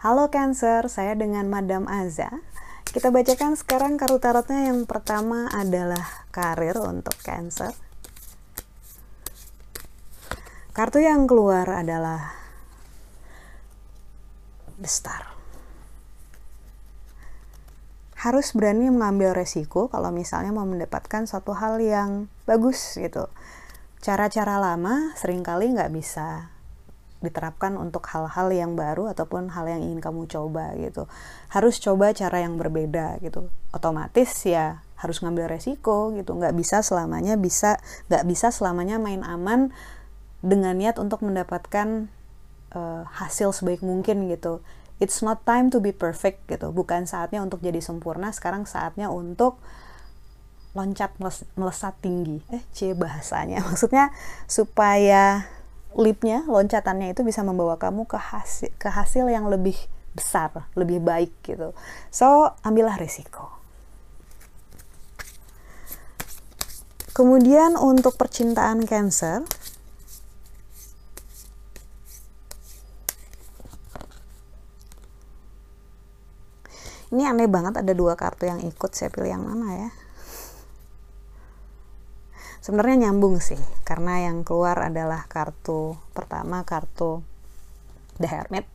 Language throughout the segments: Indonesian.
Halo Cancer, saya dengan Madam Aza. Kita bacakan sekarang kartu tarotnya yang pertama adalah karir untuk Cancer. Kartu yang keluar adalah The Star. Harus berani mengambil resiko kalau misalnya mau mendapatkan suatu hal yang bagus gitu. Cara-cara lama sering kali nggak bisa diterapkan untuk hal-hal yang baru ataupun hal yang ingin kamu coba gitu. Harus coba cara yang berbeda gitu. Otomatis ya harus ngambil resiko gitu. Nggak bisa selamanya bisa nggak bisa selamanya main aman dengan niat untuk mendapatkan uh, hasil sebaik mungkin gitu it's not time to be perfect gitu. Bukan saatnya untuk jadi sempurna sekarang saatnya untuk loncat melesat tinggi. Eh c bahasanya. Maksudnya supaya leapnya loncatannya itu bisa membawa kamu ke hasil ke hasil yang lebih besar lebih baik gitu. So ambillah risiko. Kemudian untuk percintaan cancer ini aneh banget ada dua kartu yang ikut saya pilih yang mana ya? Sebenarnya nyambung sih karena yang keluar adalah kartu pertama kartu The Hermit.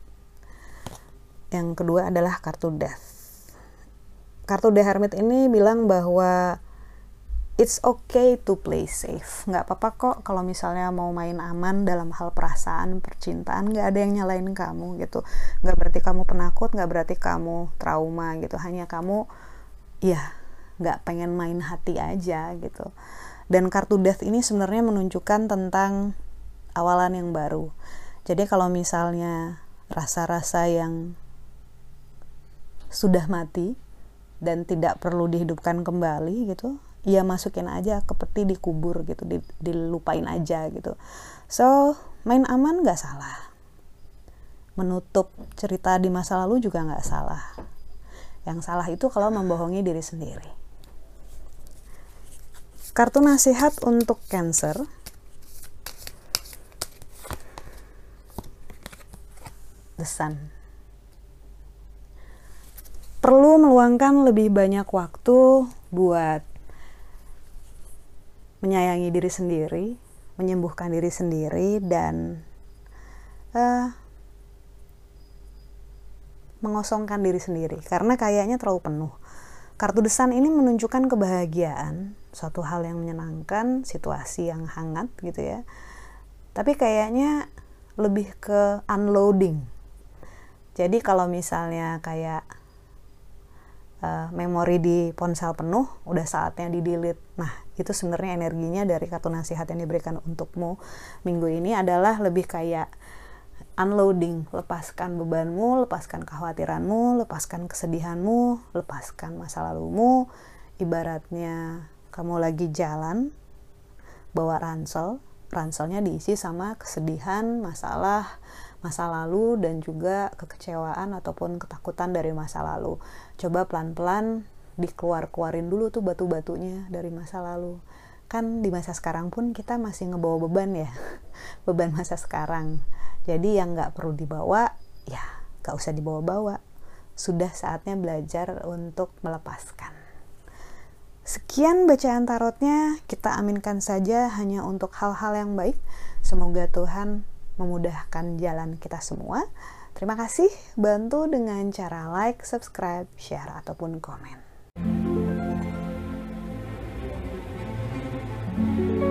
Yang kedua adalah kartu Death. Kartu The Hermit ini bilang bahwa it's okay to play safe. Nggak apa-apa kok kalau misalnya mau main aman dalam hal perasaan percintaan nggak ada yang nyalain kamu gitu. Nggak berarti kamu penakut nggak berarti kamu trauma gitu. Hanya kamu ya nggak pengen main hati aja gitu. Dan kartu death ini sebenarnya menunjukkan tentang awalan yang baru. Jadi kalau misalnya rasa-rasa yang sudah mati dan tidak perlu dihidupkan kembali gitu, ya masukin aja ke peti dikubur gitu, dilupain aja gitu. So, main aman gak salah. Menutup cerita di masa lalu juga gak salah. Yang salah itu kalau membohongi diri sendiri. Kartu nasihat untuk Cancer. The Sun. Perlu meluangkan lebih banyak waktu buat menyayangi diri sendiri, menyembuhkan diri sendiri, dan uh, mengosongkan diri sendiri karena kayaknya terlalu penuh. Kartu desan ini menunjukkan kebahagiaan, suatu hal yang menyenangkan, situasi yang hangat gitu ya. Tapi kayaknya lebih ke unloading. Jadi kalau misalnya kayak uh, memori di ponsel penuh, udah saatnya di delete. Nah, itu sebenarnya energinya dari kartu nasihat yang diberikan untukmu minggu ini adalah lebih kayak unloading, lepaskan bebanmu, lepaskan kekhawatiranmu, lepaskan kesedihanmu, lepaskan masa lalumu. Ibaratnya kamu lagi jalan bawa ransel, ranselnya diisi sama kesedihan, masalah, masa lalu dan juga kekecewaan ataupun ketakutan dari masa lalu. Coba pelan-pelan dikeluar-keluarin dulu tuh batu-batunya dari masa lalu. Kan di masa sekarang pun kita masih ngebawa beban ya, beban masa sekarang jadi yang nggak perlu dibawa, ya nggak usah dibawa-bawa. Sudah saatnya belajar untuk melepaskan. Sekian bacaan tarotnya, kita aminkan saja hanya untuk hal-hal yang baik. Semoga Tuhan memudahkan jalan kita semua. Terima kasih, bantu dengan cara like, subscribe, share, ataupun komen. Thank you.